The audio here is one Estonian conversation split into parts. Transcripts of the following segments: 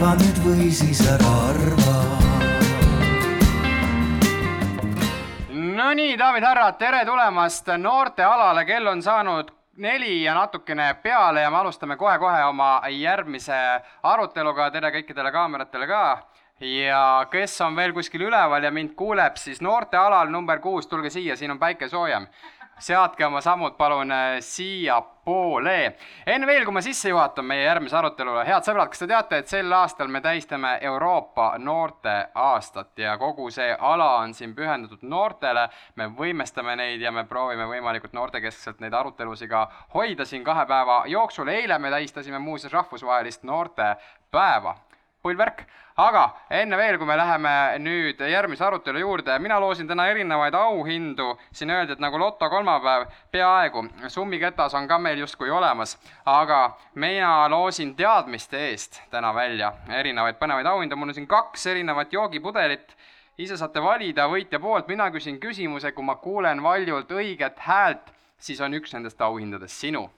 arva nüüd või siis ära arva Nonii, daamid-härrad, tere tulemast noortealale, kell on saanud neli ja natukene peale ja me alustame kohe-kohe oma järgmise aruteluga, tere kõikidele kaameratele ka. ja kes on veel kuskil üleval ja mind kuuleb, siis noortealal number kuus, tulge siia, siin on päike soojem. Seadke oma sammud palun äh, siiapoole. enne veel, kui ma sisse juhatan meie järgmise arutelule, head sõbrad, kas te teate, et sel aastal me tähistame Euroopa noorteaastat ja kogu see ala on siin pühendatud noortele. me võimestame neid ja me proovime võimalikult noortekeskselt neid arutelusid ka hoida siin kahe päeva jooksul. eile me tähistasime muuseas rahvusvahelist noortepäeva pull värk, aga enne veel, kui me läheme nüüd järgmise arutelu juurde, mina loosin täna erinevaid auhindu, siin öeldi, et nagu loto kolmapäev, peaaegu, summiketas on ka meil justkui olemas, aga mina loosin teadmiste eest täna välja erinevaid põnevaid auhindu, mul on siin kaks erinevat joogipudelit, ise saate valida võitja poolt, mina küsin küsimuse, kui ma kuulen valjult õiget häält, siis on üks nendest auhindadest sinu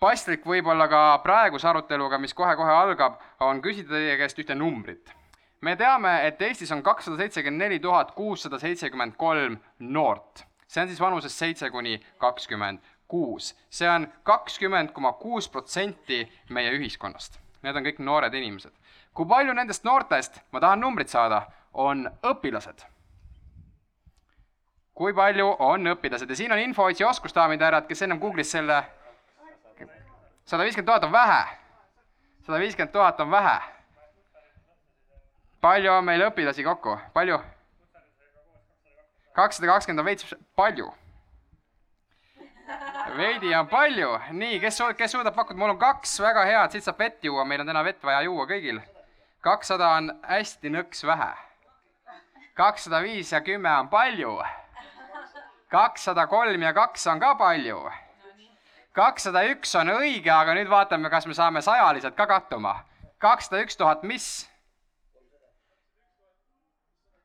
paslik võib-olla ka praeguse aruteluga, mis kohe-kohe algab, on küsida teie käest ühte numbrit. me teame, et Eestis on kakssada seitsekümmend neli tuhat kuussada seitsekümmend kolm noort. see on siis vanuses seitse kuni kakskümmend kuus. see on kakskümmend koma kuus protsenti meie ühiskonnast. Need on kõik noored inimesed. kui palju nendest noortest, ma tahan numbrit saada, on õpilased? kui palju on õpilased ja siin on infootsi oskus, daamid ja härrad, kes ennem Google'is selle sada viiskümmend tuhat on vähe. sada viiskümmend tuhat on vähe. palju on meil õpilasi kokku, palju? kakssada kakskümmend on veits palju. veidi on palju, nii, kes, kes suudab pakkuda, mul on kaks väga head, siit saab vett juua, meil on täna vett vaja juua kõigil. kakssada on hästi nõks vähe. kakssada viis ja kümme on palju. kakssada kolm ja kaks on ka palju kakssada üks on õige, aga nüüd vaatame, kas me saame sajaliselt ka kattuma. kakssada üks tuhat, mis?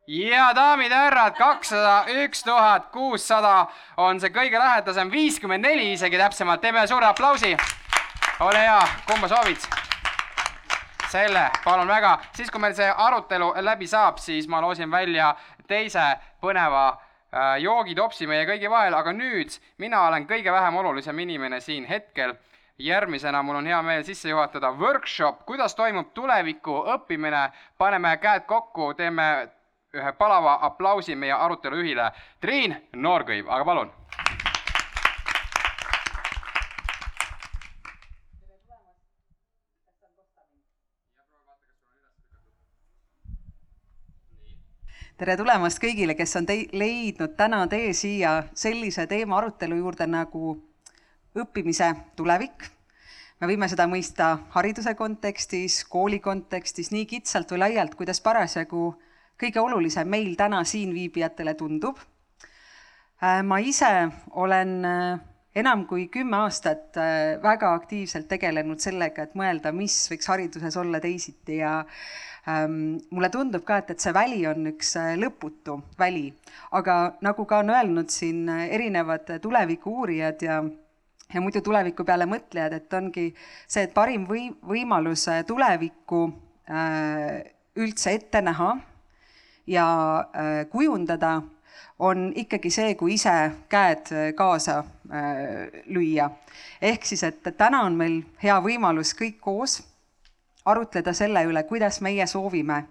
ja daamid ja härrad, kakssada üks tuhat kuussada on see kõige lähedasem, viiskümmend neli isegi täpsemalt, teeme suure aplausi. ole hea, kumba soovid? selle, palun väga, siis kui meil see arutelu läbi saab, siis ma loosin välja teise põneva joogitopsi meie kõigi vahel, aga nüüd mina olen kõige vähem olulisem inimene siin hetkel. järgmisena mul on hea meel sisse juhatada workshop, kuidas toimub tuleviku õppimine. paneme käed kokku, teeme ühe palava aplausi meie arutelu juhile. Triin Noorkõiv, aga palun tere tulemast kõigile, kes on tei-, leidnud täna tee siia sellise teema arutelu juurde nagu õppimise tulevik. me võime seda mõista hariduse kontekstis, kooli kontekstis, nii kitsalt või laialt, kuidas parasjagu kõige olulisem meil täna siin viibijatele tundub. Äh, ma ise olen äh, enam kui kümme aastat äh, väga aktiivselt tegelenud sellega, et mõelda, mis võiks hariduses olla teisiti ja mulle tundub ka, et, et see väli on üks äh, lõputu väli, aga nagu ka on öelnud siin äh, erinevad tuleviku-uurijad ja ja muidu tuleviku peale mõtlejad, et ongi see, et parim või, võimalus äh, tulevikku äh, üldse ette näha ja äh, kujundada on ikkagi see, kui ise käed kaasa äh, lüüa. ehk siis, et täna on meil hea võimalus kõik koos arutleda selle üle, kuidas meie soovime,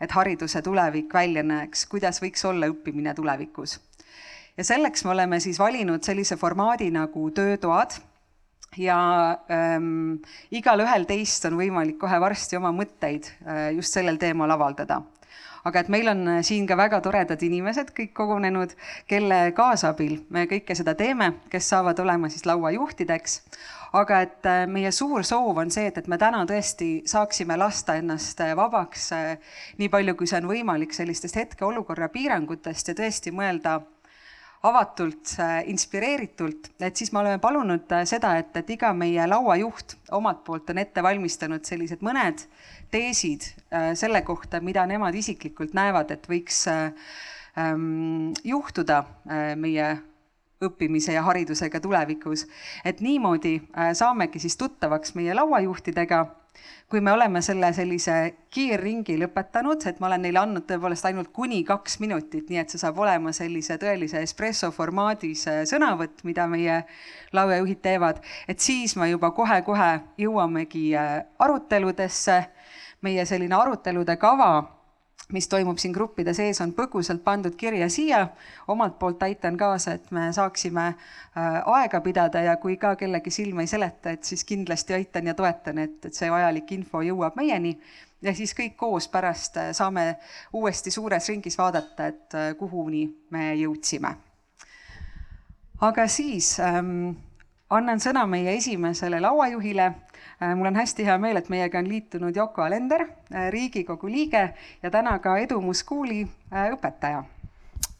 et hariduse tulevik välja näeks, kuidas võiks olla õppimine tulevikus. ja selleks me oleme siis valinud sellise formaadi nagu töötoad ja ähm, igalühel teist on võimalik kohe varsti oma mõtteid äh, just sellel teemal avaldada aga et meil on siin ka väga toredad inimesed kõik kogunenud, kelle kaasabil me kõike seda teeme, kes saavad olema siis lauajuhtideks. Aga et äh, meie suur soov on see, et, et me täna tõesti saaksime lasta ennast äh, vabaks äh, nii palju, kui see on võimalik sellistest hetkeolukorra piirangutest ja tõesti mõelda avatult, inspireeritult, et siis me oleme palunud seda, et, et iga meie lauajuht omalt poolt on ette valmistanud sellised mõned teesid selle kohta, mida nemad isiklikult näevad, et võiks ähm, juhtuda meie õppimise ja haridusega tulevikus. et niimoodi äh, saamegi siis tuttavaks meie lauajuhtidega kui me oleme selle sellise kiirringi lõpetanud, et ma olen neile andnud tõepoolest ainult kuni kaks minutit, nii et see saab olema sellise tõelise espresso formaadis äh, sõnavõtt, mida meie lauajuhid teevad, et siis me juba kohe-kohe jõuamegi äh, aruteludesse. meie selline arutelude kava mis toimub siin gruppide sees, on põgusalt pandud kirja siia. omalt poolt aitan kaasa, et me saaksime äh, aega pidada ja kui ka kellegi silm ei seleta, et siis kindlasti aitan ja toetan, et, et see vajalik info jõuab meieni ja siis kõik koos pärast äh, saame uuesti suures ringis vaadata, et äh, kuhuni me jõudsime. aga siis ähm, annan sõna meie esimesele lauajuhile Äh, mul on hästi hea meel, et meiega on liitunud Yoko Alender, äh, Riigikogu liige ja täna ka Edumus Kooli äh, õpetaja.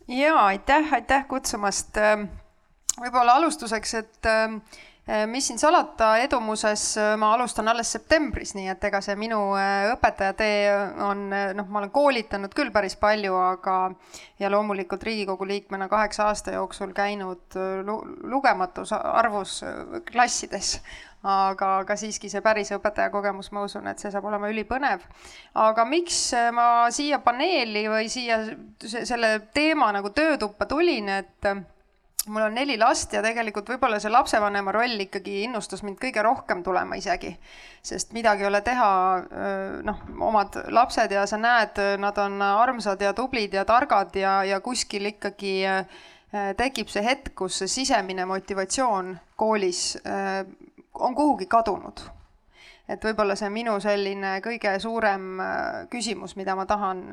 ja aitäh, aitäh kutsumast. Ähm, võib-olla alustuseks, et ähm, mis siin salata, Edumuses ma alustan alles septembris, nii et ega see minu õpetajatee on, noh, ma olen koolitanud küll päris palju, aga ja loomulikult Riigikogu liikmena kaheksa aasta jooksul käinud lugematus arvus klassides aga, aga siiski see päris õpetajakogemus, ma usun, et see saab olema ülipõnev. aga miks ma siia paneeli või siia selle teema nagu töötuppa tulin, et mul on neli last ja tegelikult võib-olla see lapsevanema roll ikkagi innustas mind kõige rohkem tulema isegi. sest midagi ei ole teha, noh, omad lapsed ja sa näed, nad on armsad ja tublid ja targad ja, ja kuskil ikkagi tekib see hetk, kus see sisemine motivatsioon koolis on kuhugi kadunud. et võib-olla see minu selline kõige suurem küsimus, mida ma tahan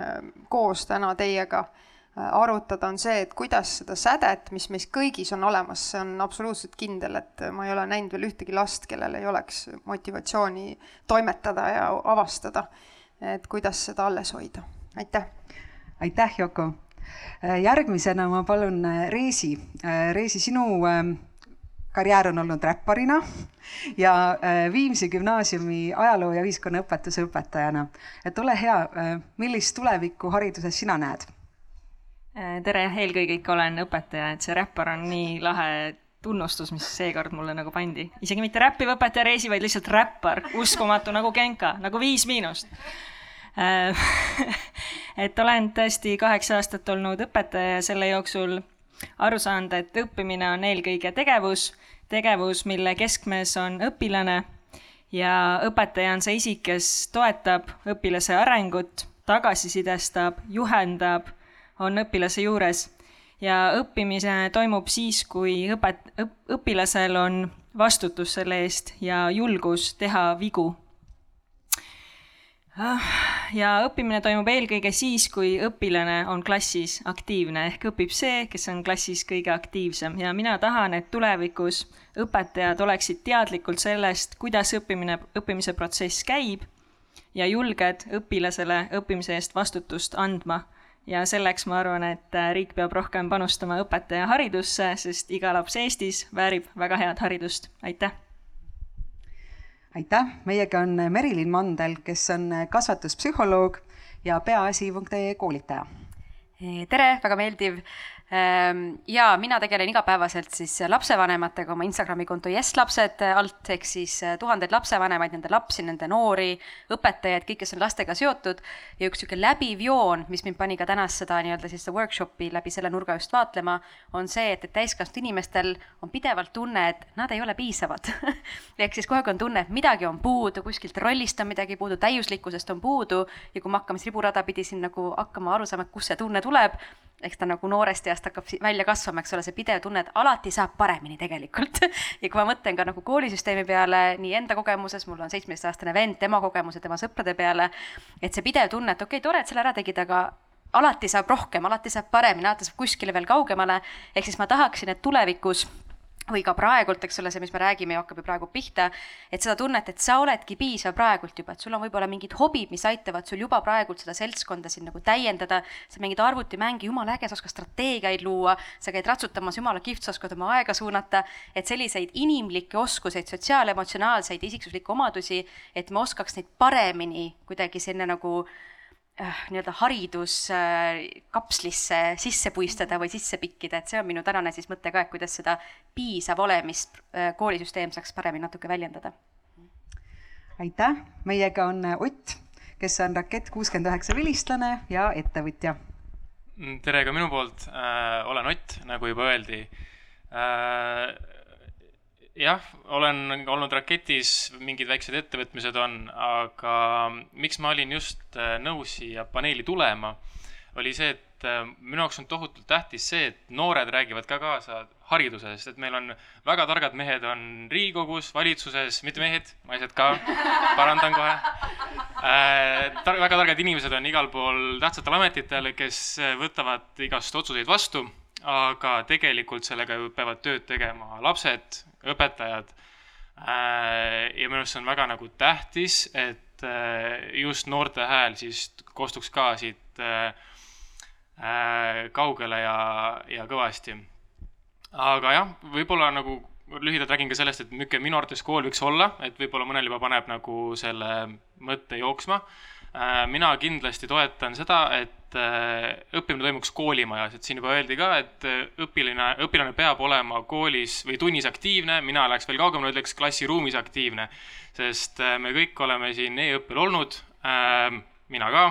koos täna teiega äh, arutada, on see, et kuidas seda sädet, mis meis kõigis on olemas, see on absoluutselt kindel, et ma ei ole näinud veel ühtegi last, kellel ei oleks motivatsiooni toimetada ja avastada. et kuidas seda alles hoida, aitäh. aitäh, Yoko. järgmisena ma palun Reesi. Reesi, sinu ähm, karjäär on olnud räpparina ja äh, Viimsi gümnaasiumi ajaloo ja ühiskonnaõpetuse õpetajana. et ole hea, äh, millist tulevikku hariduses sina näed? Äh, tere, eelkõige ikka olen õpetaja, et see räppar on nii lahe tunnustus, mis seekord mulle nagu pandi. isegi mitte räppiv õpetaja Reisi, vaid lihtsalt räppar, uskumatu nagu Genka, nagu Viis Miinust. Et olen tõesti kaheksa aastat olnud õpetaja ja selle jooksul aru saanud, et õppimine on eelkõige tegevus, tegevus, mille keskmes on õpilane. Ja õpetaja on see isik, kes toetab õpilase arengut, tagasisidestab, juhendab, on õpilase juures. Ja õppimine toimub siis, kui õpet-, õpilasel on vastutus selle eest ja julgus teha vigu. Ah, ja õppimine toimub eelkõige siis, kui õpilane on klassis aktiivne ehk õpib see, kes on klassis kõige aktiivsem. Ja mina tahan, et tulevikus õpetajad oleksid teadlikult sellest, kuidas õppimine, õppimise protsess käib ja julged õpilasele õppimise eest vastutust andma. Ja selleks ma arvan, et riik peab rohkem panustama õpetajaharidusse, sest iga laps Eestis väärib väga head haridust. aitäh! aitäh, meiega on Merilin Mandel, kes on kasvatuspsühholoog ja peaasi.ee koolitaja. tere, väga meeldiv ja mina tegelen igapäevaselt siis lapsevanematega oma Instagrami konto Yes lapsed alt, ehk siis äh, tuhandeid lapsevanemaid, nende lapsi, nende noori, õpetajaid, kõik, kes on lastega seotud. ja üks niisugune läbiv joon, mis mind pani ka tänast seda nii-öelda siis workshopi läbi selle nurga just vaatlema, on see, et, et täiskasvanud inimestel on pidevalt tunne, et nad ei ole piisavad ehk siis kogu aeg on tunne, et midagi on puudu, kuskilt rollist on midagi puudu, täiuslikkusest on puudu ja kui me hakkame siis riburada pidi siin nagu hakkama aru saama, et kust see tunne tuleb, eks ta nagu noorest east hakkab välja kasvama, eks ole, see pidev tunne, et alati saab paremini tegelikult. Ja kui ma mõtlen ka nagu koolisüsteemi peale nii enda kogemuses, mul on seitsmeteistaastane vend, tema kogemuse, tema sõprade peale, et see pidev tunne, et okei okay,, tore, et selle ära tegid, aga alati saab rohkem, alati saab paremini, alati saab kuskile veel kaugemale, ehk siis ma tahaksin, et tulevikus või ka praegult, eks ole, see, mis me räägime, hakkab ju praegu pihta, et seda tunnet, et sa oledki piisav praegult juba, et sul on võib-olla mingid hobid, mis aitavad sul juba praegult seda seltskonda siin nagu täiendada, sa mängid arvutimänge, jumala äge, sa oskad strateegiaid luua, sa käid ratsutamas, jumala kihvt, sa oskad oma aega suunata, et selliseid inimlikke oskuseid, sotsiaalemotsionaalseid, isiksuslikke omadusi, et me oskaks neid paremini kuidagi sinna nagu Äh, nii-öelda hariduskapslisse äh, sisse puistada või sisse pikkida, et see on minu tänane siis mõte ka, et kuidas seda piisav olemist äh, koolisüsteem saaks paremini natuke väljendada. aitäh, meiega on Ott, kes on Rakett kuuskümmend üheksa vilistlane ja ettevõtja. tere ka minu poolt äh,, olen Ott, nagu juba öeldi äh, jah, olen olnud Raketis, mingid väiksed ettevõtmised on, aga miks ma olin just äh, nõus siia paneeli tulema, oli see, et äh, minu jaoks on tohutult tähtis see, et noored räägivad ka kaasa haridusest, et meil on väga targad mehed on Riigikogus, valitsuses, mitte mehed, naised ka, parandan kohe äh,. tar-, väga targad inimesed on igal pool tähtsatel ametitel, kes võtavad igast otsuseid vastu, aga tegelikult sellega ju peavad tööd tegema lapsed, õpetajad. Äh, ja minu arust see on väga nagu tähtis, et äh, just noorte hääl siis kostuks ka siit äh, kaugele ja, ja kõvasti. aga jah, võib-olla nagu lühidalt räägin ka sellest, et milline minu arvates kool võiks olla, et võib-olla mõnel juba paneb nagu selle mõtte jooksma. Mina kindlasti toetan seda, et äh, õppimine toimuks koolimajas, et siin juba öeldi ka, et äh, õpiline, õpilane peab olema koolis või tunnis aktiivne, mina läheks veel kaugemale, ütleks klassiruumis aktiivne. sest äh, me kõik oleme siin e-õppel olnud, mina ka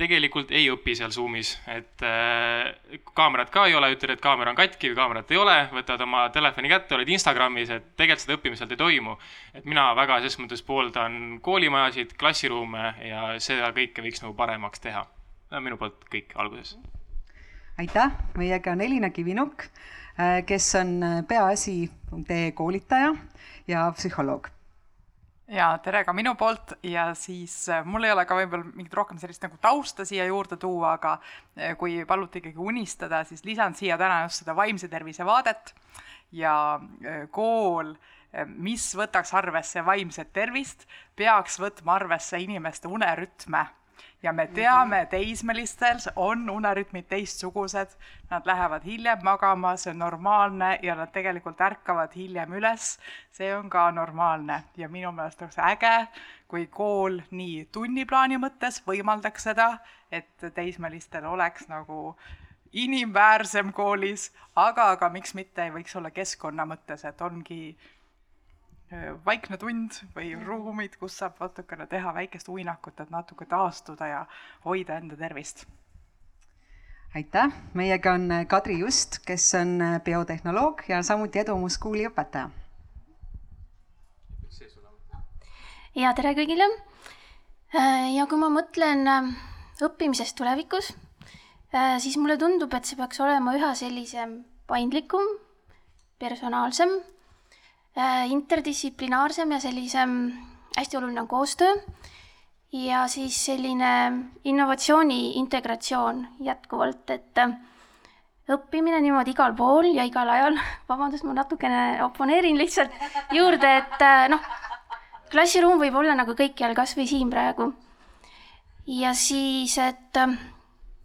tegelikult ei õpi seal Zoomis, et äh, kaamerat ka ei ole, ütled, et kaamera on katki või kaamerat ei ole, võtad oma telefoni kätte, oled Instagramis, et tegelikult seda õppimist sealt ei toimu. et mina väga ses mõttes pooldan koolimajasid, klassiruume ja seda kõike võiks nagu paremaks teha. minu poolt kõik alguses. aitäh, meiega on Elina Kivinuk, äh, kes on peaasi.ee koolitaja ja psühholoog ja tere ka minu poolt. Ja siis äh, mul ei ole ka võib-olla mingit rohkem sellist nagu tausta siia juurde tuua, aga äh, kui paluti ikkagi unistada, siis lisan siia täna just seda vaimse tervise vaadet. Ja äh, kool, mis võtaks arvesse vaimset tervist, peaks võtma arvesse inimeste unerütme ja me teame, teismelistel on unerütmid teistsugused, nad lähevad hiljem magama, see on normaalne ja nad tegelikult ärkavad hiljem üles, see on ka normaalne. Ja minu meelest oleks äge, kui kool nii tunniplaani mõttes võimaldaks seda, et teismelistel oleks nagu inimväärsem koolis, aga, aga miks mitte ei võiks olla keskkonna mõttes, et ongi vaikne tund või ruumid, kus saab natukene teha väikest uinakut, et natuke taastuda ja hoida enda tervist. aitäh, meiega on äh, Kadri Just, kes on äh, biotehnoloog ja samuti Edumus School'i õpetaja. ja tere kõigile. ja kui ma mõtlen õppimisest tulevikus, siis mulle tundub, et see peaks olema üha sellisem paindlikum, personaalsem Äh, interdistsiplinaarsem ja sellisem, hästi oluline on koostöö ja siis selline innovatsiooni integratsioon jätkuvalt, et äh, õppimine niimoodi igal pool ja igal ajal, vabandust, ma natukene oponeerin lihtsalt juurde, et äh, noh, klassiruum võib olla nagu kõikjal, kas või siin praegu. ja siis, et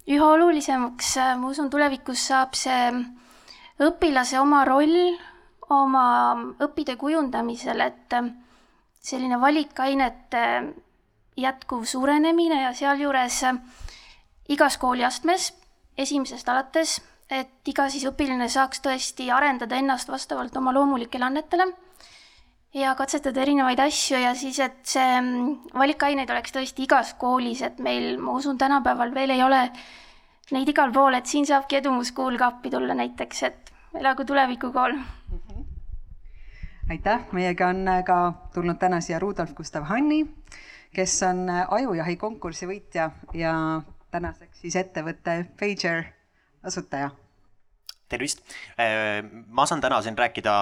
üha olulisemaks, ma usun, tulevikus saab see õpilase oma roll oma õpitöö kujundamisel, et ähm, selline valikainete jätkuv suurenemine ja sealjuures äh, igas kooliastmes, esimesest alates, et iga siis õpilane saaks tõesti arendada ennast vastavalt oma loomulikele annetele ja katsetada erinevaid asju ja siis, et see ähm, valikaineid oleks tõesti igas koolis, et meil, ma usun, tänapäeval veel ei ole neid igal pool, et siin saabki Edumuskuul ka appi tulla näiteks, et elagu tulevikukool aitäh, meiega on äh, ka tulnud täna siia Rudolf Gustav Hanni, kes on äh, ajujahi konkursi võitja ja tänaseks siis ettevõtte Pager asutaja tervist! Äh, ma saan täna siin rääkida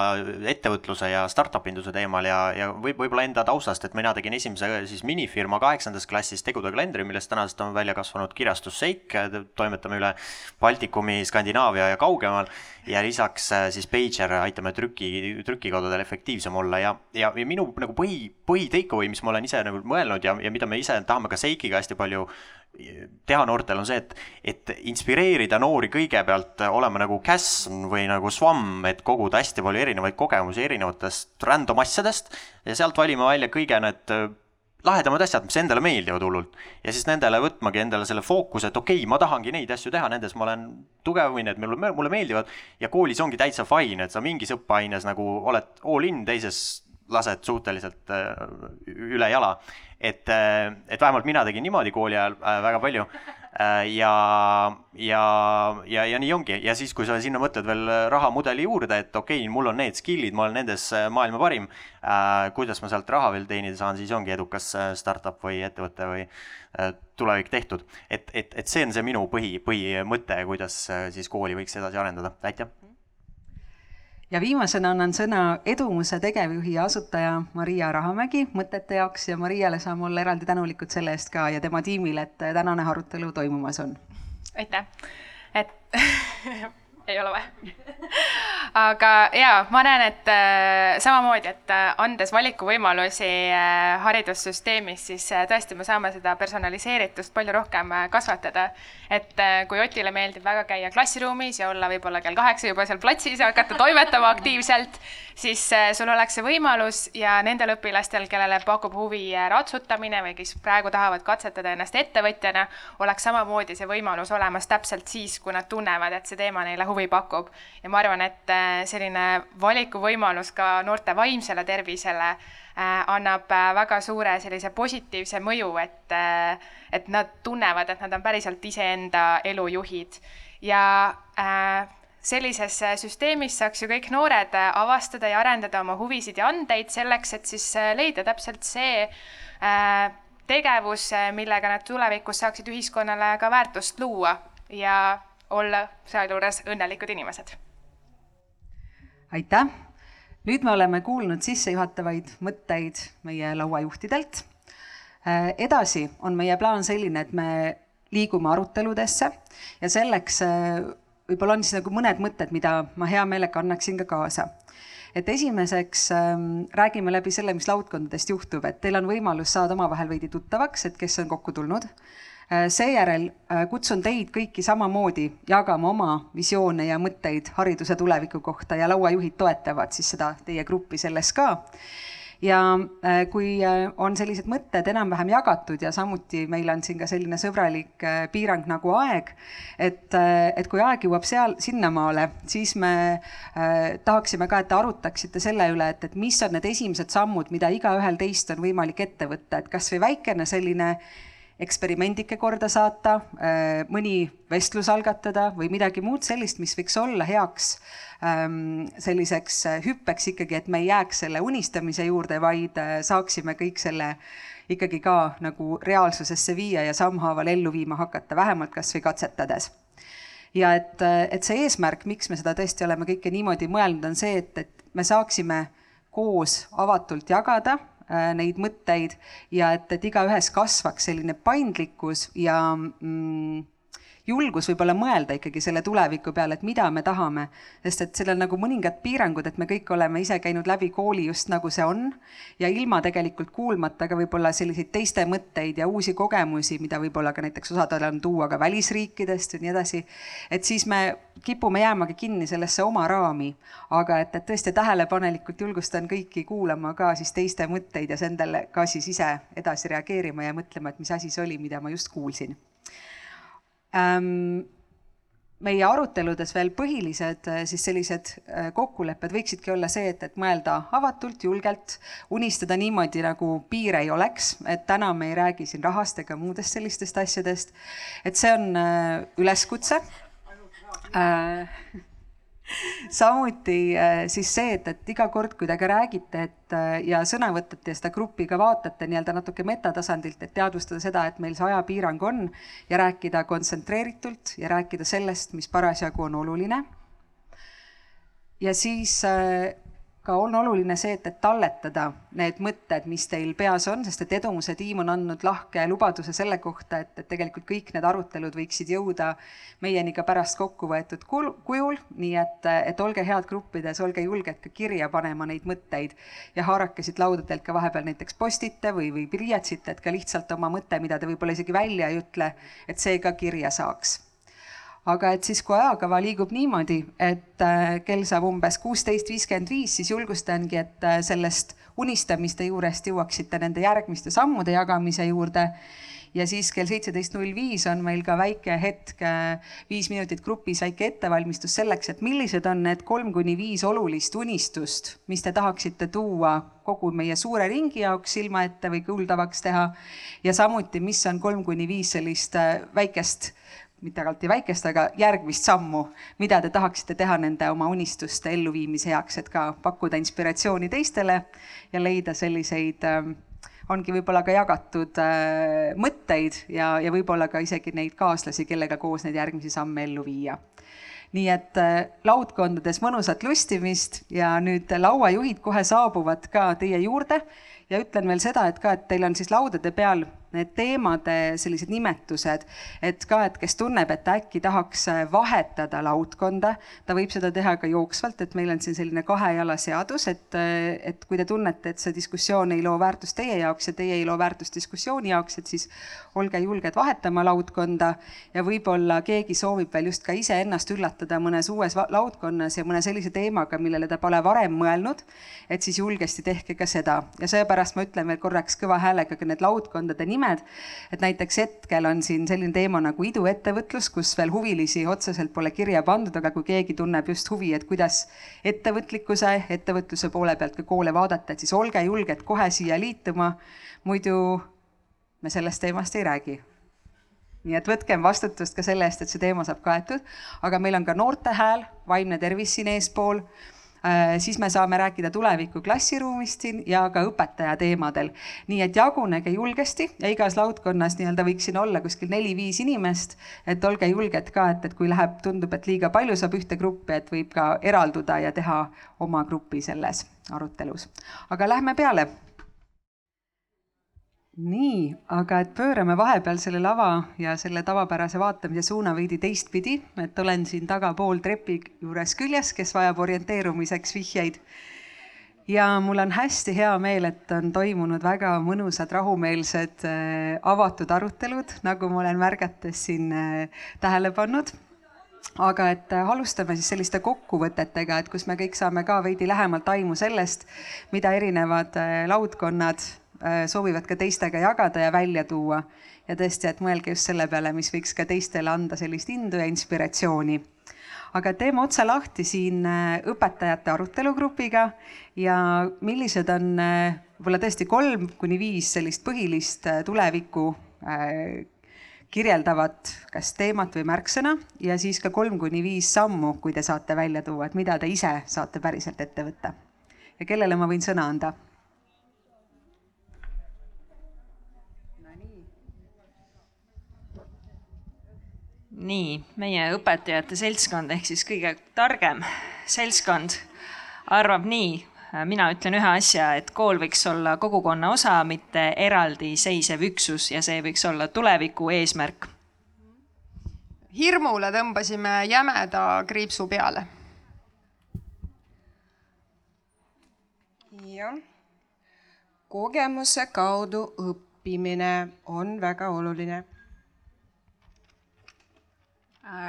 ettevõtluse ja startup induse teemal ja, ja võib, võib-olla enda taustast, et mina tegin esimese siis minifirma kaheksandas klassis Tegude kalendri, millest tänasest on välja kasvanud kirjastus Seik, toimetame üle Baltikumi, Skandinaavia ja kaugemal. Ja lisaks äh, siis Pager aitame trüki, trükikodudel efektiivsem olla. Ja, ja, ja minu nagu põhi, põhi take away, mis ma olen ise nagu mõelnud ja, ja mida me ise tahame ka Seikiga hästi palju teha noortel on see, et, et inspireerida noori kõigepealt olema nagu käsn või nagu svamm, et koguda hästi palju erinevaid kogemusi erinevatest random asjadest ja sealt valima välja kõige need äh, lahedamad asjad, mis endale meeldivad hullult. ja siis nendele võtmagi endale selle fookuse, et okei okay,, ma tahangi neid asju teha, nendes ma olen tugev või need mulle, mulle meeldivad ja koolis ongi täitsa fine, et sa mingis õppeaines nagu oled all in, teises lased suhteliselt üle jala. Et, et vähemalt mina tegin niimoodi kooli ajal väga palju ja, ja, ja, ja nii ongi ja siis, kui sa sinna mõtled veel rahamudeli juurde, et okei okay,, mul on need skill'id, ma olen nendes maailma parim äh,. kuidas ma sealt raha veel teenida saan, siis ongi edukas startup või ettevõte või äh, tulevik tehtud. et, et, et see on see minu põhi, põhimõte, kuidas siis kooli võiks edasi arendada, aitäh ja viimasena annan sõna Edumuse tegevjuhi ja asutaja Maria Rahamägi mõtete jaoks ja Mariale saame olla eraldi tänulikud selle eest ka ja tema tiimile, et tänane arutelu toimumas on. aitäh, et ei ole vaja aga jaa, ma näen, et äh, samamoodi, et äh, andes valikuvõimalusi äh, haridussüsteemis, siis äh, tõesti me saame seda personaliseeritust palju rohkem äh, kasvatada. et äh, kui Otile meeldib väga käia klassiruumis ja olla võib-olla kell kaheksa juba seal platsis ja hakata toimetama aktiivselt, siis äh, sul oleks see võimalus ja nendel õpilastel, kellele pakub huvi äh, ratsutamine või kes praegu tahavad katsetada ennast ettevõtjana, oleks samamoodi see võimalus olemas täpselt siis, kui nad tunnevad, et see teema neile huvi pakub. ja ma arvan, et äh, selline valikuvõimalus ka noorte vaimsele tervisele äh, annab äh, väga suure sellise positiivse mõju, et, et nad tunnevad, et nad on päriselt iseenda elu juhid ja sellises süsteemis saaks ju kõik noored avastada ja arendada oma huvisid ja andeid selleks, et siis leida täpselt see tegevus, millega nad tulevikus saaksid ühiskonnale ka väärtust luua ja olla sealjuures õnnelikud inimesed aitäh! nüüd me oleme kuulnud sissejuhatavaid mõtteid meie lauajuhtidelt. Äh, edasi on meie plaan selline, et me liigume aruteludesse ja selleks äh, võib-olla on siis nagu mõned mõtted, mida ma hea meelega annaksin ka kaasa. et esimeseks ähm, räägime läbi selle, mis laudkondadest juhtub, et teil on võimalus saada omavahel veidi tuttavaks, et kes on kokku tulnud Äh, seejärel äh, kutsun teid kõiki samamoodi jagama oma visioone ja mõtteid hariduse tuleviku kohta ja lauajuhid toetavad siis seda teie gruppi selles ka. Ja äh, kui on sellised mõtted enam-vähem jagatud ja samuti meil on siin ka selline sõbralik piirang nagu aeg, et, et kui aeg jõuab seal, sinnamaale, siis me tahaksime ka, et te arutaksite selle üle, et, et mis on need esimesed sammud, mida igaühel teist on võimalik ette võtta, et kasvõi väikene selline eksperimendike korda saata, äh, mõni vestlus algatada või midagi muud sellist, mis võiks olla heaks ähm, selliseks äh, hüppeks ikkagi, et me ei jääks selle unistamise juurde, vaid äh, saaksime kõik selle ikkagi ka nagu reaalsusesse viia ja sammhaaval ellu viima hakata, vähemalt kasvõi katsetades. Ja et, et see eesmärk, miks me seda tõesti oleme kõike niimoodi mõelnud, on see, et, et me saaksime koos avatult jagada neid mõtteid ja et, et igaühes kasvaks selline paindlikkus ja mm, julgus võib-olla mõelda ikkagi selle tuleviku peale, et mida me tahame, sest et sellel nagu mõningad piirangud, et me kõik oleme ise käinud läbi kooli just nagu see on. Ja ilma tegelikult kuulmata ka võib-olla selliseid teiste mõtteid ja uusi kogemusi, mida võib-olla ka näiteks osadel on tuua ka välisriikidest ja nii edasi. et siis me kipume jäämagi kinni sellesse oma raami, aga et, et tõesti tähelepanelikult julgustan kõiki kuulama ka siis teiste mõtteid ja endale ka siis ise edasi reageerima ja mõtlema, et mis asi see oli, mida ma just kuulsin meie aruteludes veel põhilised äh, siis sellised äh, kokkulepped võiksidki olla see, et, et mõelda avatult, julgelt, unistada niimoodi, nagu piire ei oleks, et täna me ei räägi siin rahast ega muudest sellistest asjadest. et see on äh, üleskutse äh, samuti äh, siis see, et, et iga kord, kui te ka räägite, et äh, ja sõna võtate ja seda gruppi ka vaatate nii-öelda natuke metatasandilt, et teadvustada seda, et meil see ajapiirang on ja rääkida kontsentreeritult ja rääkida sellest, mis parasjagu on oluline. ja siis äh, ka on oluline see, et, et talletada need mõtted, mis teil peas on, sest et Edumuse tiim on andnud lahke lubaduse selle kohta, et, et tegelikult kõik need arutelud võiksid jõuda meieni ka pärast kokku võetud kujul, nii et, et olge head gruppides, olge julged ka kirja panema neid mõtteid ja haarake siit laudadelt ka vahepeal näiteks postite või, või pliiatsit, et ka lihtsalt oma mõte, mida te võib-olla isegi välja ei ütle, et see ka kirja saaks aga et siis, kui ajakava liigub niimoodi, et äh, kell saab umbes kuusteist viiskümmend viis, siis julgustangi, et äh, sellest unistamiste juurest jõuaksite nende järgmiste sammude jagamise juurde. ja siis kell seitseteist null viis on meil ka väike hetk, viis minutit grupis väike ettevalmistus selleks, et millised on need kolm kuni viis olulist unistust, mis te tahaksite tuua kogu meie suure ringi jaoks silma ette või kuuldavaks teha. ja samuti, mis on kolm kuni viis sellist väikest mitte alati väikest, aga järgmist sammu, mida te tahaksite teha nende oma unistuste elluviimise heaks, et ka pakkuda inspiratsiooni teistele ja leida selliseid äh, ongi võib-olla ka jagatud äh, mõtteid ja, ja võib-olla ka isegi neid kaaslasi, kellega koos neid järgmisi samme ellu viia. nii et äh, laudkondades mõnusat lustimist ja nüüd lauajuhid kohe saabuvad ka teie juurde ja ütlen veel seda, et ka, et teil on siis laudade peal need teemade sellised nimetused, et ka, et kes tunneb, et äkki tahaks vahetada laudkonda, ta võib seda teha ka jooksvalt, et meil on siin selline kahe jala seadus, et, et kui te tunnete, et see diskussioon ei loo väärtust teie jaoks ja teie ei loo väärtust diskussiooni jaoks, et siis olge julged vahetama laudkonda ja võib-olla keegi soovib veel just ka iseennast üllatada mõnes uues laudkonnas ja mõne sellise teemaga, millele ta pole varem mõelnud, et siis julgesti tehke ka seda. Ja seepärast ma ütlen veel korraks kõva häälega ka need laudkondade nimed, et näiteks hetkel on siin selline teema nagu iduettevõtlus, kus veel huvilisi otseselt pole kirja pandud, aga kui keegi tunneb just huvi, et kuidas ettevõtlikkuse, ettevõtluse poole pealt ka koole vaadata, et siis olge julged kohe siia liituma. muidu me sellest teemast ei räägi. Nii et võtkem vastutust ka selle eest, et see teema saab kaetud, aga meil on ka noorte hääl, vaimne tervis siin eespool siis me saame rääkida tuleviku klassiruumist siin ja ka õpetaja teemadel. nii et jagunege julgesti ja igas laudkonnas nii-öelda võiks siin olla kuskil neli-viis inimest, et olge julged ka, et, et kui läheb, tundub, et liiga palju saab ühte gruppi, et võib ka eralduda ja teha oma grupi selles arutelus. aga lähme peale nii, aga et pöörame vahepeal selle lava ja selle tavapärase vaatamise suuna veidi teistpidi, et olen siin tagapool trepi juures küljes, kes vajab orienteerumiseks vihjeid. ja mul on hästi hea meel, et on toimunud väga mõnusad, rahumeelsed, äh, avatud arutelud, nagu ma olen märgates siin äh, tähele pannud aga et äh, alustame siis selliste kokkuvõtetega, et kus me kõik saame ka veidi lähemalt aimu sellest, mida erinevad laudkonnad soovivad ka teistega jagada ja välja tuua. ja tõesti, et mõelge just selle peale, mis võiks ka teistele anda sellist indu ja inspiratsiooni. aga teeme otsa lahti siin äh, õpetajate arutelugrupiga ja millised on äh, võib-olla tõesti kolm kuni viis sellist põhilist tulevikku kirjeldavat kas teemat või märksõna ja siis ka kolm kuni viis sammu, kui te saate välja tuua, et mida te ise saate päriselt ette võtta. ja kellele ma võin sõna anda nii, meie õpetajate seltskond ehk siis kõige targem seltskond arvab nii, mina ütlen ühe asja, et kool võiks olla kogukonna osa, mitte eraldiseisev üksus ja see võiks olla tuleviku eesmärk. hirmule tõmbasime jämeda kriipsu peale. jah, kogemuse kaudu õppimine on väga oluline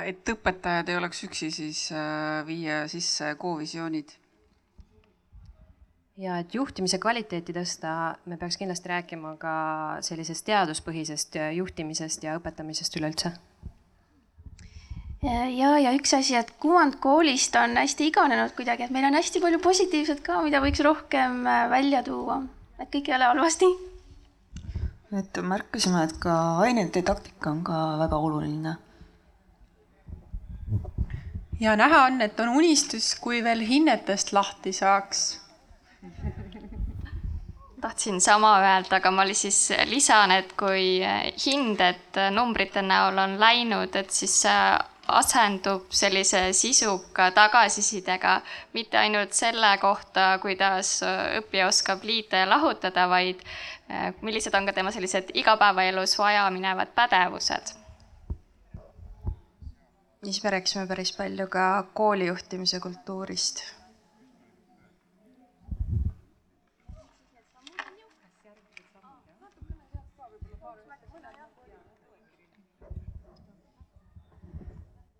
et õpetajad ei oleks üksi, siis äh, viia sisse kovisioonid. ja et juhtimise kvaliteeti tõsta, me peaks kindlasti rääkima ka sellisest teaduspõhisest juhtimisest ja õpetamisest üleüldse. ja, ja üks asi, et kuvand koolist on hästi iganenud kuidagi, et meil on hästi palju positiivset ka, mida võiks rohkem äh, välja tuua, et kõik ei ole halvasti. et märkasime, et ka ainedidaktika on ka väga oluline ja näha on, et on unistus, kui veel hinnetest lahti saaks. tahtsin sama öelda, aga ma siis lisan, et kui hinded numbrite näol on läinud, et siis asendub sellise sisuka tagasisidega, mitte ainult selle kohta, kuidas õppija oskab liita ja lahutada, vaid eh, millised on ka tema sellised igapäevaelus vajaminevad pädevused siis me rääkisime päris palju ka koolijuhtimise kultuurist.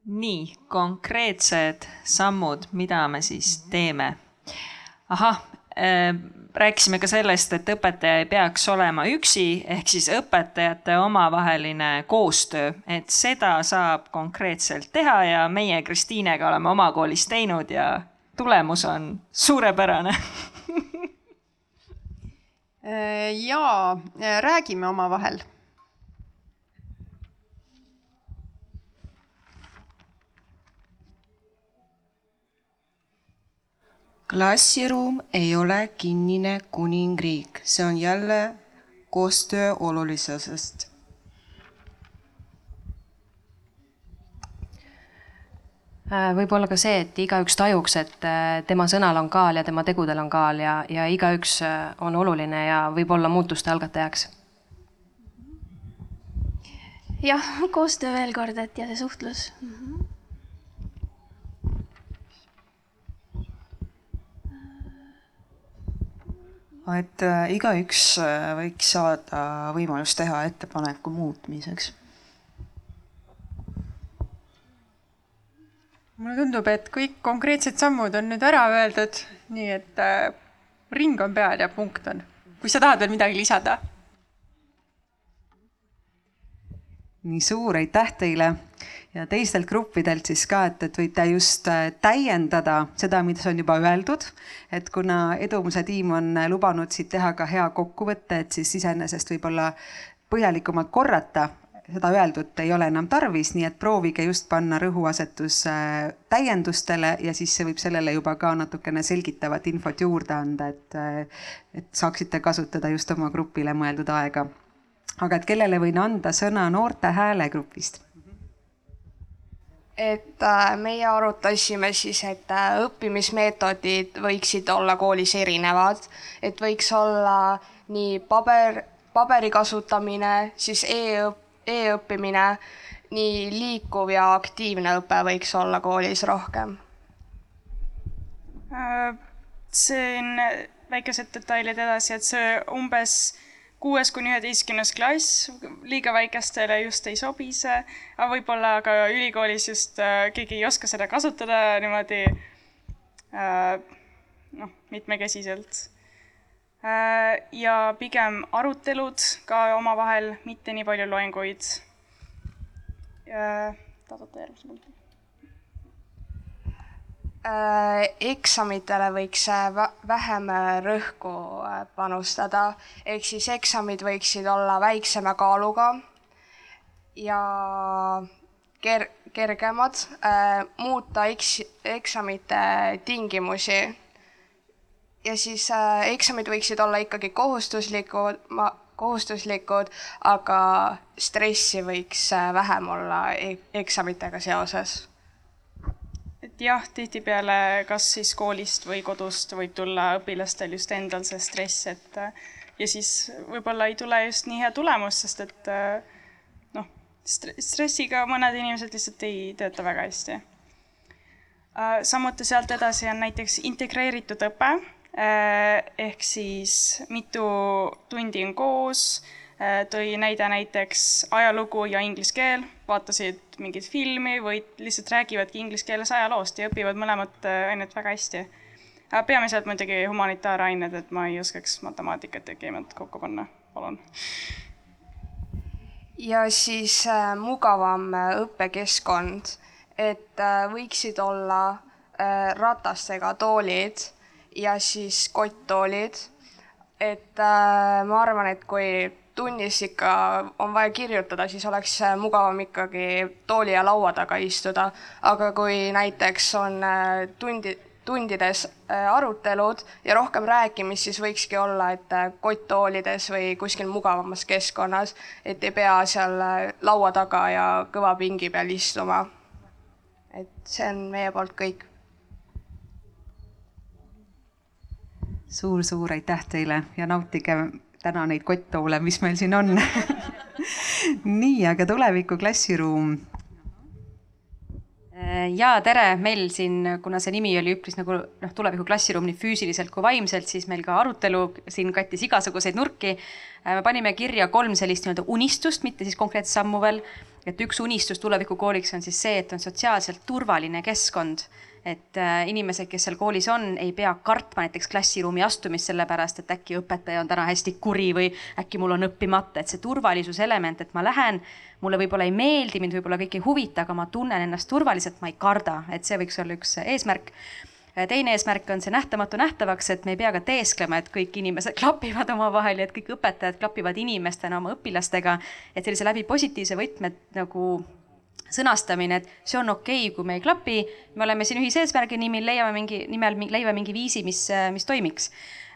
nii, konkreetsed sammud, mida me siis teeme. ahah, rääkisime ka sellest, et õpetaja ei peaks olema üksi, ehk siis õpetajate omavaheline koostöö, et seda saab konkreetselt teha ja meie Kristiinega oleme oma koolis teinud ja tulemus on suurepärane. Jaa, räägime omavahel klassiruum ei ole kinnine kuningriik, see on jälle koostöö olulisusest. võib-olla ka see, et igaüks tajuks, et äh, tema sõnal on kaal ja tema tegudel on kaal ja, ja igaüks äh, on oluline ja võib olla muutuste algatajaks. jah, koostöö veel kord, et ja see suhtlus mm. -hmm. Et äh, igaüks võiks saada võimalust teha ettepaneku muutmiseks mulle tundub, et kõik konkreetsed sammud on nüüd ära öeldud, nii et äh, ring on peal ja punkt on. kui sa tahad veel midagi lisada? nii suur aitäh teile ja teistelt gruppidelt siis ka, et, et võite just äh, täiendada seda, mis on juba öeldud. et kuna Edumuse tiim on lubanud siit teha ka hea kokkuvõtte, et siis iseenesest võib-olla põhjalikumalt korrata seda öeldut ei ole enam tarvis, nii et proovige just panna rõhuasetus äh, täiendustele ja siis see võib sellele juba ka natukene selgitavat infot juurde anda, et, äh, et saaksite kasutada just oma grupile mõeldud aega. aga et kellele võin anda sõna Noorte Hääle grupist? Et äh, meie arutasime siis, et õppimismeetodid võiksid olla koolis erinevad, et võiks olla nii paber, paberi kasutamine, siis e-õpp, e-õppimine, nii liikuv ja aktiivne õpe võiks olla koolis rohkem? Äh, siin väikesed detailid edasi, et see umbes kuues kuni üheteistkümnes klass, liiga väikestele just ei sobi see, aga võib-olla ka ülikoolis just äh, keegi ei oska seda kasutada niimoodi äh, noh, mitmekesiselt Äh, ja pigem arutelud ka omavahel, mitte nii palju loenguid. Äh, võtta järgmise punkti? Äh, eksamitele võiks vähem rõhku panustada, ehk siis eksamid võiksid olla väiksema kaaluga ja ker-, kergemad, muuta eks-, eksamite tingimusi ja siis äh, eksamid võiksid olla ikkagi kohustuslikud, ma, kohustuslikud, aga stressi võiks äh, vähem olla e eksamitega seoses. Et jah, tihtipeale kas siis koolist või kodust võib tulla õpilastel just endal see stress, et äh, ja siis võib-olla ei tule just nii hea tulemus, sest et äh, noh, stressiga mõned inimesed lihtsalt ei tööta väga hästi. samuti sealt edasi on näiteks integreeritud õpe Äh, ehk siis mitu tundi on koos, äh, tõi näide näiteks ajalugu ja inglise keel, vaatasid mingit filmi või lihtsalt räägivadki inglise keeles ajaloost ja õpivad mõlemat äh, ainet väga hästi. peamiselt muidugi humanitaarained, et ma ei oskaks matemaatikat ja keemiat kokku panna, palun. ja siis äh, mugavam õppekeskkond, et äh, võiksid olla äh, ratastega toolid ja siis kotttoolid. et äh, ma arvan, et kui tunnis ikka on vaja kirjutada, siis oleks äh, mugavam ikkagi tooli ja laua taga istuda, aga kui näiteks on äh, tundi, tundides äh, arutelud ja rohkem rääkimist, siis võikski olla, et kotttoolides või kuskil mugavamas keskkonnas, et ei pea seal laua taga ja kõva pingi peal istuma. et see on meie poolt kõik suur-suur aitäh teile ja nautige täna neid kotttoole, mis meil siin on nii, aga tuleviku klassiruum. ja tere, meil siin, kuna see nimi oli üpris nagu noh, tuleviku klassiruum nii füüsiliselt kui vaimselt, siis meil ka arutelu siin kattis igasuguseid nurki. me panime kirja kolm sellist nii-öelda unistust, mitte siis konkreetset sammu veel. et üks unistus tulevikukooliks on siis see, et on sotsiaalselt turvaline keskkond et äh, inimesed, kes seal koolis on, ei pea kartma näiteks klassiruumi astumist sellepärast, et äkki õpetaja on täna hästi kuri või äkki mul on õppimata, et see turvalisuse element, et ma lähen, mulle võib-olla ei meeldi, mind võib-olla kõik ei huvita, aga ma tunnen ennast turvaliselt, ma ei karda, et see võiks olla üks eesmärk. Teine eesmärk on see nähtamatu nähtavaks, et me ei pea ka teesklema, et kõik inimesed klapivad omavahel ja et kõik õpetajad klapivad inimestena oma õpilastega. et sellise läbi positiivse võtme nagu sõnastamine, et see on okei okay,, kui me ei klapi, me oleme siin ühise eesmärgi nimel, leiame mingi, nimel leiame mingi viisi, mis, mis toimiks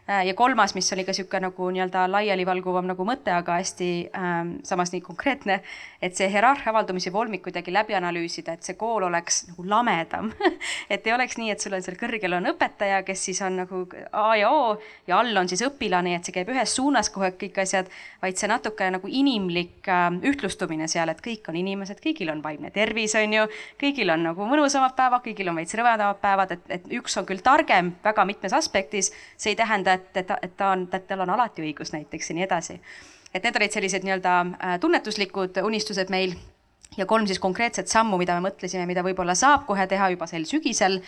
ja kolmas, mis oli ka niisugune nagu nii-öelda laialivalguvam nagu mõte, aga hästi ähm, samas nii konkreetne, et see hierarhia avaldumise volmik kuidagi läbi analüüsida, et see kool oleks nagu lamedam. Et ei oleks nii, et sul on seal kõrgel on õpetaja, kes siis on nagu A ja O ja all on siis õpilane, et see käib ühes suunas kogu aeg kõik asjad, vaid see natukene nagu inimlik äh, ühtlustumine seal, et kõik on inimesed, kõigil on vaimne tervis, on ju, kõigil on nagu mõnusamad päevad, kõigil on veits rõvedamad päevad, et, et üks on küll targem väga mitmes aspektis, see ei tähenda, et, et, et ta on, et tal on alati õigus näiteks ja nii edasi. et need olid sellised nii-öelda äh, tunnetuslikud unistused meil ja kolm siis konkreetset sammu, mida me mõtlesime, mida võib-olla saab kohe teha juba sel sügisel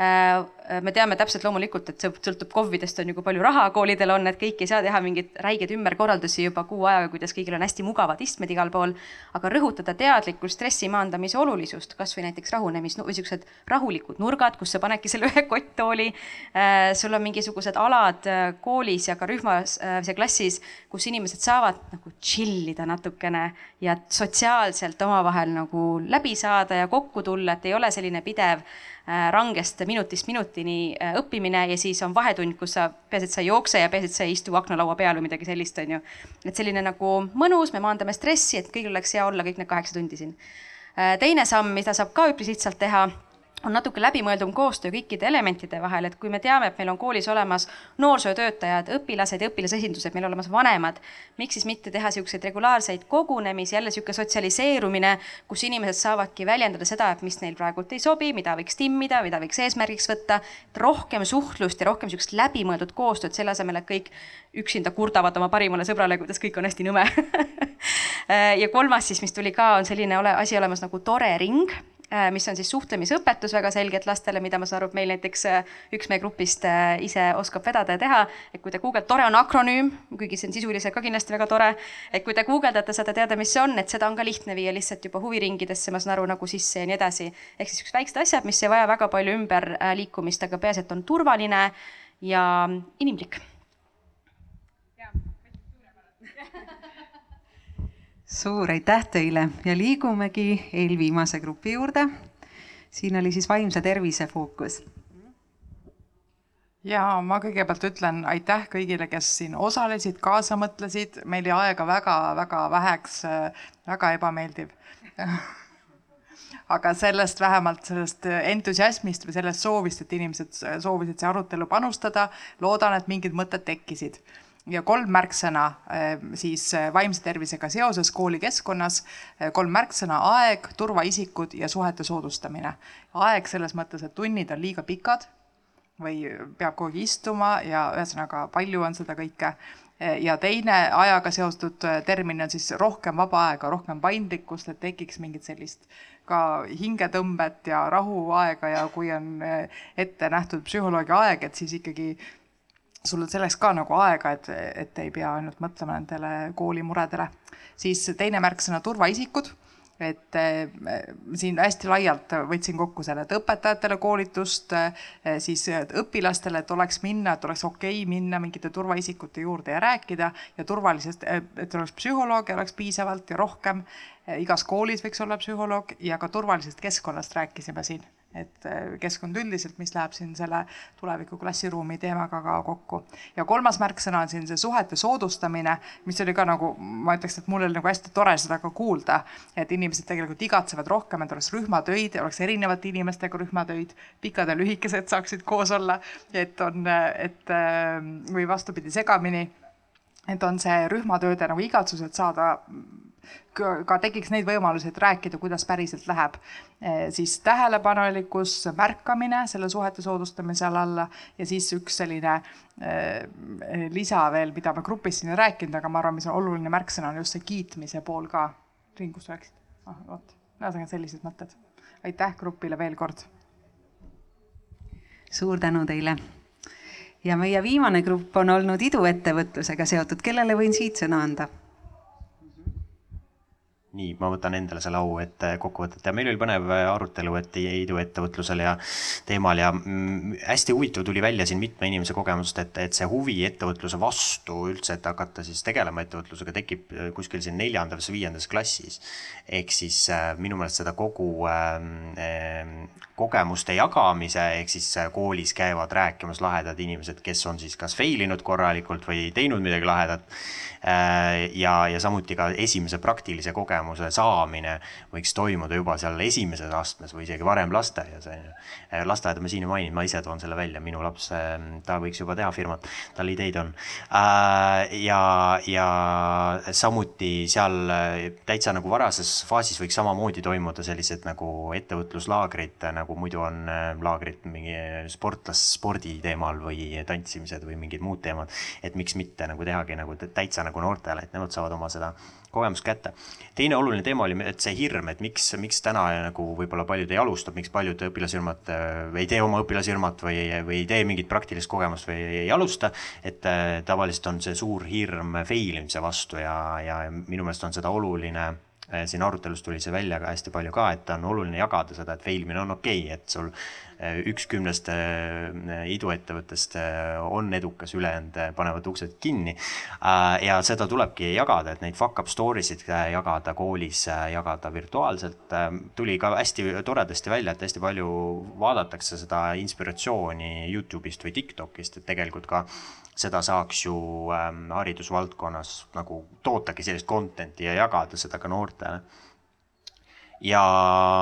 Äh, me teame täpselt loomulikult, et see sõltub KOV-idest on ju, kui palju raha koolidel on, et kõik ei saa teha mingeid räigeid ümberkorraldusi juba kuu ajaga, kuidas kõigil on hästi mugavad istmed igal pool. aga rõhutada teadlikult stressi maandamise olulisust, kasvõi näiteks rahunemis või siuksed rahulikud nurgad, kus sa panedki selle ühe kotttooli. Äh, sul on mingisugused alad äh, koolis ja ka rühmas ja klassis, kus inimesed saavad nagu chill ida natukene ja sotsiaalselt omavahel nagu läbi saada ja kokku tulla, et ei ole selline pidev Äh, rangest minutist minutini äh, õppimine ja siis on vahetund, kus sa, peaasi, et sa ei jookse ja peaasi, et sa ei istu aknalaua peal või midagi sellist, on ju. et selline nagu mõnus, me maandame stressi, et kõigil oleks hea olla kõik need kaheksa tundi siin. Äh, teine samm, mida saab ka üpris lihtsalt teha on natuke läbimõeldum koostöö kõikide elementide vahel, et kui me teame, et meil on koolis olemas noorsootöötajad, õpilased ja õpilasesindused, meil olemas vanemad, miks siis mitte teha niisuguseid regulaarseid kogunemisi, jälle niisugune sotsialiseerumine, kus inimesed saavadki väljendada seda, et mis neil praegult ei sobi, mida võiks timmida, mida võiks eesmärgiks võtta, rohkem suhtlust ja rohkem niisugust läbimõeldud koostööd, selle asemel, et kõik üksinda kurdavad oma parimale sõbrale, kuidas kõik on hästi nõme. Ja kolmas siis, mis tuli ka, on selline ole, asi olemas nagu tore ring mis on siis suhtlemisõpetus väga selgelt lastele, mida ma saan aru, et meil näiteks äh, üks meie grupist äh, ise oskab vedada ja teha. et kui te guugeldate, tore on akronüüm, kuigi see on sisuliselt ka kindlasti väga tore. et kui te guugeldate, saate teada, mis see on, et seda on ka lihtne viia lihtsalt juba huviringidesse, ma saan aru, nagu sisse ja nii edasi. ehk siis üks väiksed asjad, mis ei vaja väga palju ümberliikumist, aga peaasi, et on turvaline ja inimlik suur aitäh teile ja liigumegi eelviimase grupi juurde. siin oli siis vaimse tervise fookus. ja ma kõigepealt ütlen aitäh kõigile, kes siin osalesid, kaasa mõtlesid, meil jäi aega väga-väga väheks, väga ebameeldiv aga sellest vähemalt sellest entusiasmist või sellest soovist, et inimesed soovisid see arutelu panustada, loodan, et mingid mõtted tekkisid ja kolm märksõna eh, siis eh, vaimse tervisega seoses koolikeskkonnas, eh, kolm märksõna aeg, turvaisikud ja suhete soodustamine. aeg selles mõttes, et tunnid on liiga pikad või peab kogu aeg istuma ja ühesõnaga palju on seda kõike. ja teine ajaga seotud termin on siis rohkem vaba aega, rohkem paindlikkust, et tekiks mingit sellist ka hingetõmbet ja rahuaega ja kui on ette nähtud psühholoogi aeg, et siis ikkagi sul on selleks ka nagu aega, et, et ei pea ainult mõtlema nendele koolimuredele. siis teine märksõna turvaisikud, et eh, siin hästi laialt võtsin kokku selle, et õpetajatele koolitust eh,, siis õpilastele, et oleks minna, et oleks okei okay minna mingite turvaisikute juurde ja rääkida ja turvalisest, et oleks psühholooge oleks piisavalt ja rohkem. igas koolis võiks olla psühholoog ja ka turvalisest keskkonnast rääkisime siin et äh, keskkond üldiselt, mis läheb siin selle tuleviku klassiruumi teemaga ka kokku. ja kolmas märksõna on siin see suhete soodustamine, mis oli ka nagu, ma ütleks, et mul oli nagu hästi tore seda ka kuulda, et inimesed tegelikult igatsevad rohkem, et oleks rühmatöid, oleks erinevate inimestega rühmatöid, pikad ja lühikesed saaksid koos olla, et on, et äh, või vastupidi, segamini et on see rühmatööde nagu igatsus, et saada ka tekiks neid võimalusi, et rääkida, kuidas päriselt läheb. Eh, siis tähelepanelikkus, märkamine selle suhete soodustamise alla ja siis üks selline eh, lisa veel, mida me grupis siin ei rääkinud, aga ma arvan, mis on oluline märksõna, on just see kiitmise pool ka. Triin, kus sa rääkisid? ah vot, ühesõnaga sellised mõtted. aitäh grupile veel kord suur tänu teile. ja meie viimane grupp on olnud iduettevõtlusega seotud, kellele võin siit sõna anda nii, ma võtan endale selle au, et äh, kokkuvõtet ja meil oli põnev äh, arutelu, et iduettevõtlusel ja teemal ja mm, hästi huvitav tuli välja siin mitme inimese kogemusest, et, et see huvi ettevõtluse vastu üldse, et hakata siis tegelema ettevõtlusega, tekib äh, kuskil siin neljandas, viiendas klassis. ehk siis minu meelest seda kogu äh, kogemuste jagamise, ehk siis koolis käivad rääkimas lahedad inimesed, kes on siis kas fail inud korralikult või teinud midagi lahedat Äh, ja, ja samuti ka esimese praktilise kogemuse saamine võiks toimuda juba seal esimeses astmes või isegi varem lasteaias, on ju. Äh, lasteaeda ma siin ei maininud, ma ise toon selle välja, minu laps, ähm, ta võiks juba teha firmat, tal ideid on. Äh, ja, ja samuti seal täitsa nagu varases faasis võiks samamoodi toimuda sellised nagu ettevõtluslaagrid, nagu muidu on laagrid mingi sportlas, spordi teemal või tantsimised või mingid muud teemad. et miks mitte nagu tehagi nagu täitsa nagu noortele, et nemad saavad oma seda kogemust kätte. teine oluline teema oli, et see hirm, et miks, miks täna nagu võib-olla paljud ei alusta, miks paljud õpilasfirmad äh, ei tee oma õpilasfirmat või, või ei tee mingit praktilist kogemust või ei, alusta. et äh, tavaliselt on see suur hirm fail imise vastu ja, ja minu meelest on seda oluline siin arutelus tuli see välja ka hästi palju ka, et on oluline jagada seda, et fail imine on okei okay,, et sul Äh, üks kümnest äh, iduettevõttest äh, on edukas, ülejäänud panevad uksed kinni. ja seda tulebki jagada, et neid fuck up story sid jagada koolis, jagada virtuaalselt. tuli ka hästi toredasti välja, et hästi palju vaadatakse seda inspiratsiooni Youtube'ist või Tiktokist, et tegelikult ka seda saaks ju ähm, haridusvaldkonnas nagu tootagi sellist content'i ja jagada seda ka noortele. Ja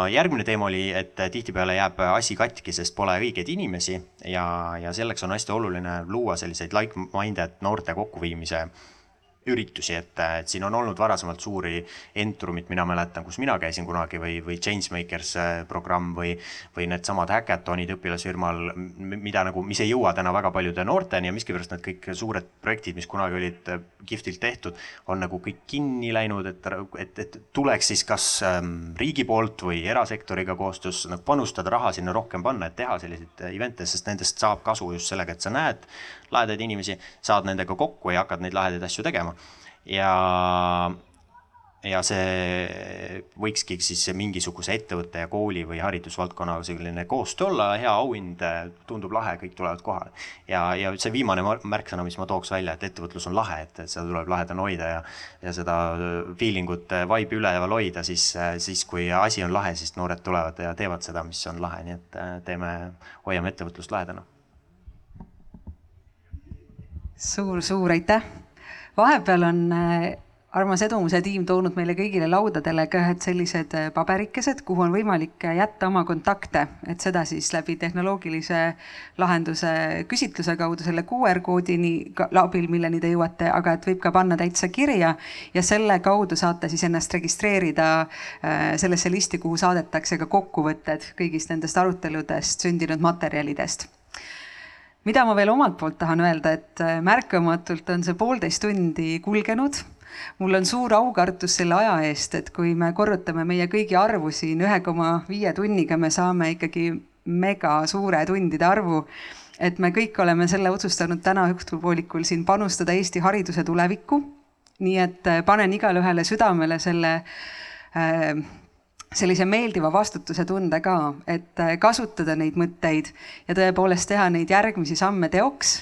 järgmine teema oli, et tihtipeale jääb asi katki, sest pole õigeid inimesi ja, ja selleks on hästi oluline luua selliseid like-minded noorte kokkuviimise üritusi, et, et siin on olnud varasemalt suuri Entrumit, mina mäletan, kus mina käisin kunagi või, või Changemakers äh, programm või, või needsamad häkatonid õpilasfirmal, mida nagu, mis ei jõua täna väga paljude noorteni ja miskipärast need kõik suured projektid, mis kunagi olid äh, kihvtilt tehtud, on nagu kõik kinni läinud, et, et, et tuleks siis kas ähm, riigi poolt või erasektoriga koostöös nagu panustada raha sinna rohkem panna, et teha selliseid äh, event'e, sest nendest saab kasu just sellega, et sa näed lahedaid inimesi, saad nendega kokku ja hakkad neid lahedaid asju tegema. Ja, ja see võikski siis mingisuguse ettevõtte ja kooli või haridusvaldkonnaga selline koostöö olla, hea auhind, tundub lahe, kõik tulevad kohale. ja, ja see viimane märksõna, mis ma tooks välja, et ettevõtlus on lahe, et, seda tuleb lahedana hoida ja, ja seda feeling ut, vibe'i üleval hoida, siis, siis kui asi on lahe, siis noored tulevad ja teevad seda, mis on lahe, nii et teeme, hoiame ettevõtlust lahedana suur-suur aitäh. Vahepeal on äh, armas Edumuse tiim toonud meile kõigile laudadele ka ühed sellised äh, paberikesed, kuhu on võimalik äh, jätta oma kontakte, et seda siis läbi tehnoloogilise lahenduse küsitluse kaudu selle QR koodini abil, milleni te jõuate, aga et võib ka panna täitsa kirja ja selle kaudu saate siis ennast registreerida sellesse listi, kuhu saadetakse ka kokkuvõtted kõigist nendest aruteludest sündinud materjalidest mida ma veel omalt poolt tahan öelda, et äh, märkamatult on see poolteist tundi kulgenud. mul on suur aukartus selle aja eest, et kui me korrutame meie kõigi arvu siin ühe koma viie tunniga, me saame ikkagi mega suure tundide arvu. et me kõik oleme selle otsustanud täna õhtupoolikul siin panustada Eesti hariduse tulevikku. nii et äh, panen igale ühele südamele selle äh, sellise meeldiva vastutuse tunde ka, et äh, kasutada neid mõtteid ja tõepoolest teha neid järgmisi samme teoks.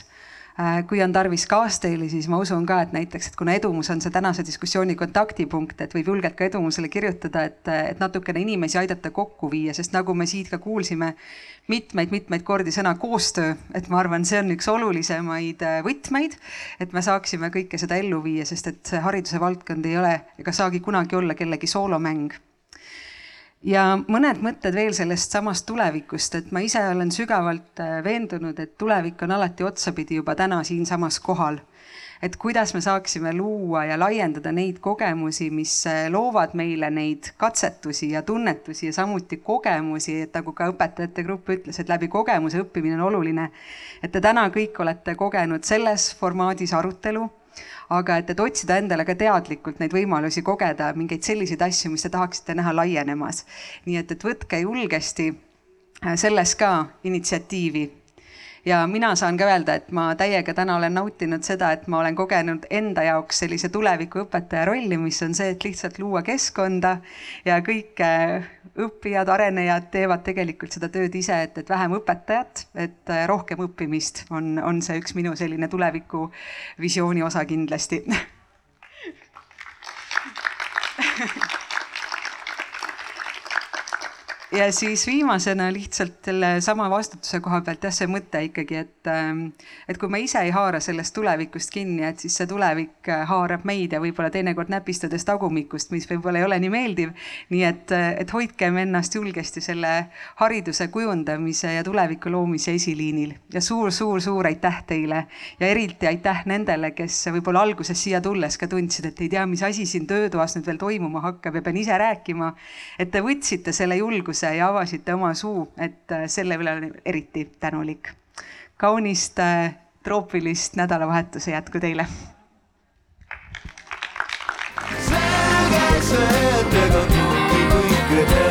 Äh, kui on tarvis kaasteeli, siis ma usun ka, et näiteks, et kuna edumus on see tänase diskussiooni kontaktipunkt, et võib julgelt ka edumusele kirjutada, et, et natukene inimesi aidata kokku viia, sest nagu me siit ka kuulsime mitmeid-mitmeid kordi sõna koostöö, et ma arvan, see on üks olulisemaid äh, võtmeid, et me saaksime kõike seda ellu viia, sest et see hariduse valdkond ei ole ega saagi kunagi olla kellegi soolomäng ja mõned mõtted veel sellest samast tulevikust, et ma ise olen sügavalt äh, veendunud, et tulevik on alati otsapidi juba täna siinsamas kohal. et kuidas me saaksime luua ja laiendada neid kogemusi, mis äh, loovad meile neid katsetusi ja tunnetusi ja samuti kogemusi, et nagu ka õpetajate grupp ütles, et läbi kogemuse õppimine on oluline. et te täna kõik olete kogenud selles formaadis arutelu aga et, et otsida endale ka teadlikult neid võimalusi kogeda mingeid selliseid asju, mis te tahaksite näha laienemas. nii et, et võtke julgesti äh, selles ka initsiatiivi ja mina saan ka öelda, et ma täiega täna olen nautinud seda, et ma olen kogenud enda jaoks sellise tulevikuõpetaja rolli, mis on see, et lihtsalt luua keskkonda ja kõik äh, õppijad, arenejad teevad tegelikult seda tööd ise, et, et vähem õpetajat, et äh, rohkem õppimist on, on see üks minu selline tuleviku visiooni osa kindlasti ja siis viimasena lihtsalt selle sama vastutuse koha pealt jah, see mõte ikkagi, et, ähm, et kui me ise ei haara sellest tulevikust kinni, et siis see tulevik äh, haarab meid ja võib-olla teinekord näpistades tagumikust, mis võib-olla ei ole nii meeldiv. nii et, äh, et hoidkem ennast julgesti selle hariduse kujundamise ja tuleviku loomise esiliinil ja suur-suur-suur aitäh teile ja eriti aitäh nendele, kes võib-olla alguses siia tulles ka tundsid, et ei tea, mis asi siin töötoas nüüd veel toimuma hakkab ja pean ise rääkima. et te võtsite selle julguse julguse ja avasite oma suu, et äh, selle üle olen eriti tänulik. kaunist äh, troopilist nädalavahetuse jätku teile. selge see, et ega kõike kõike teha.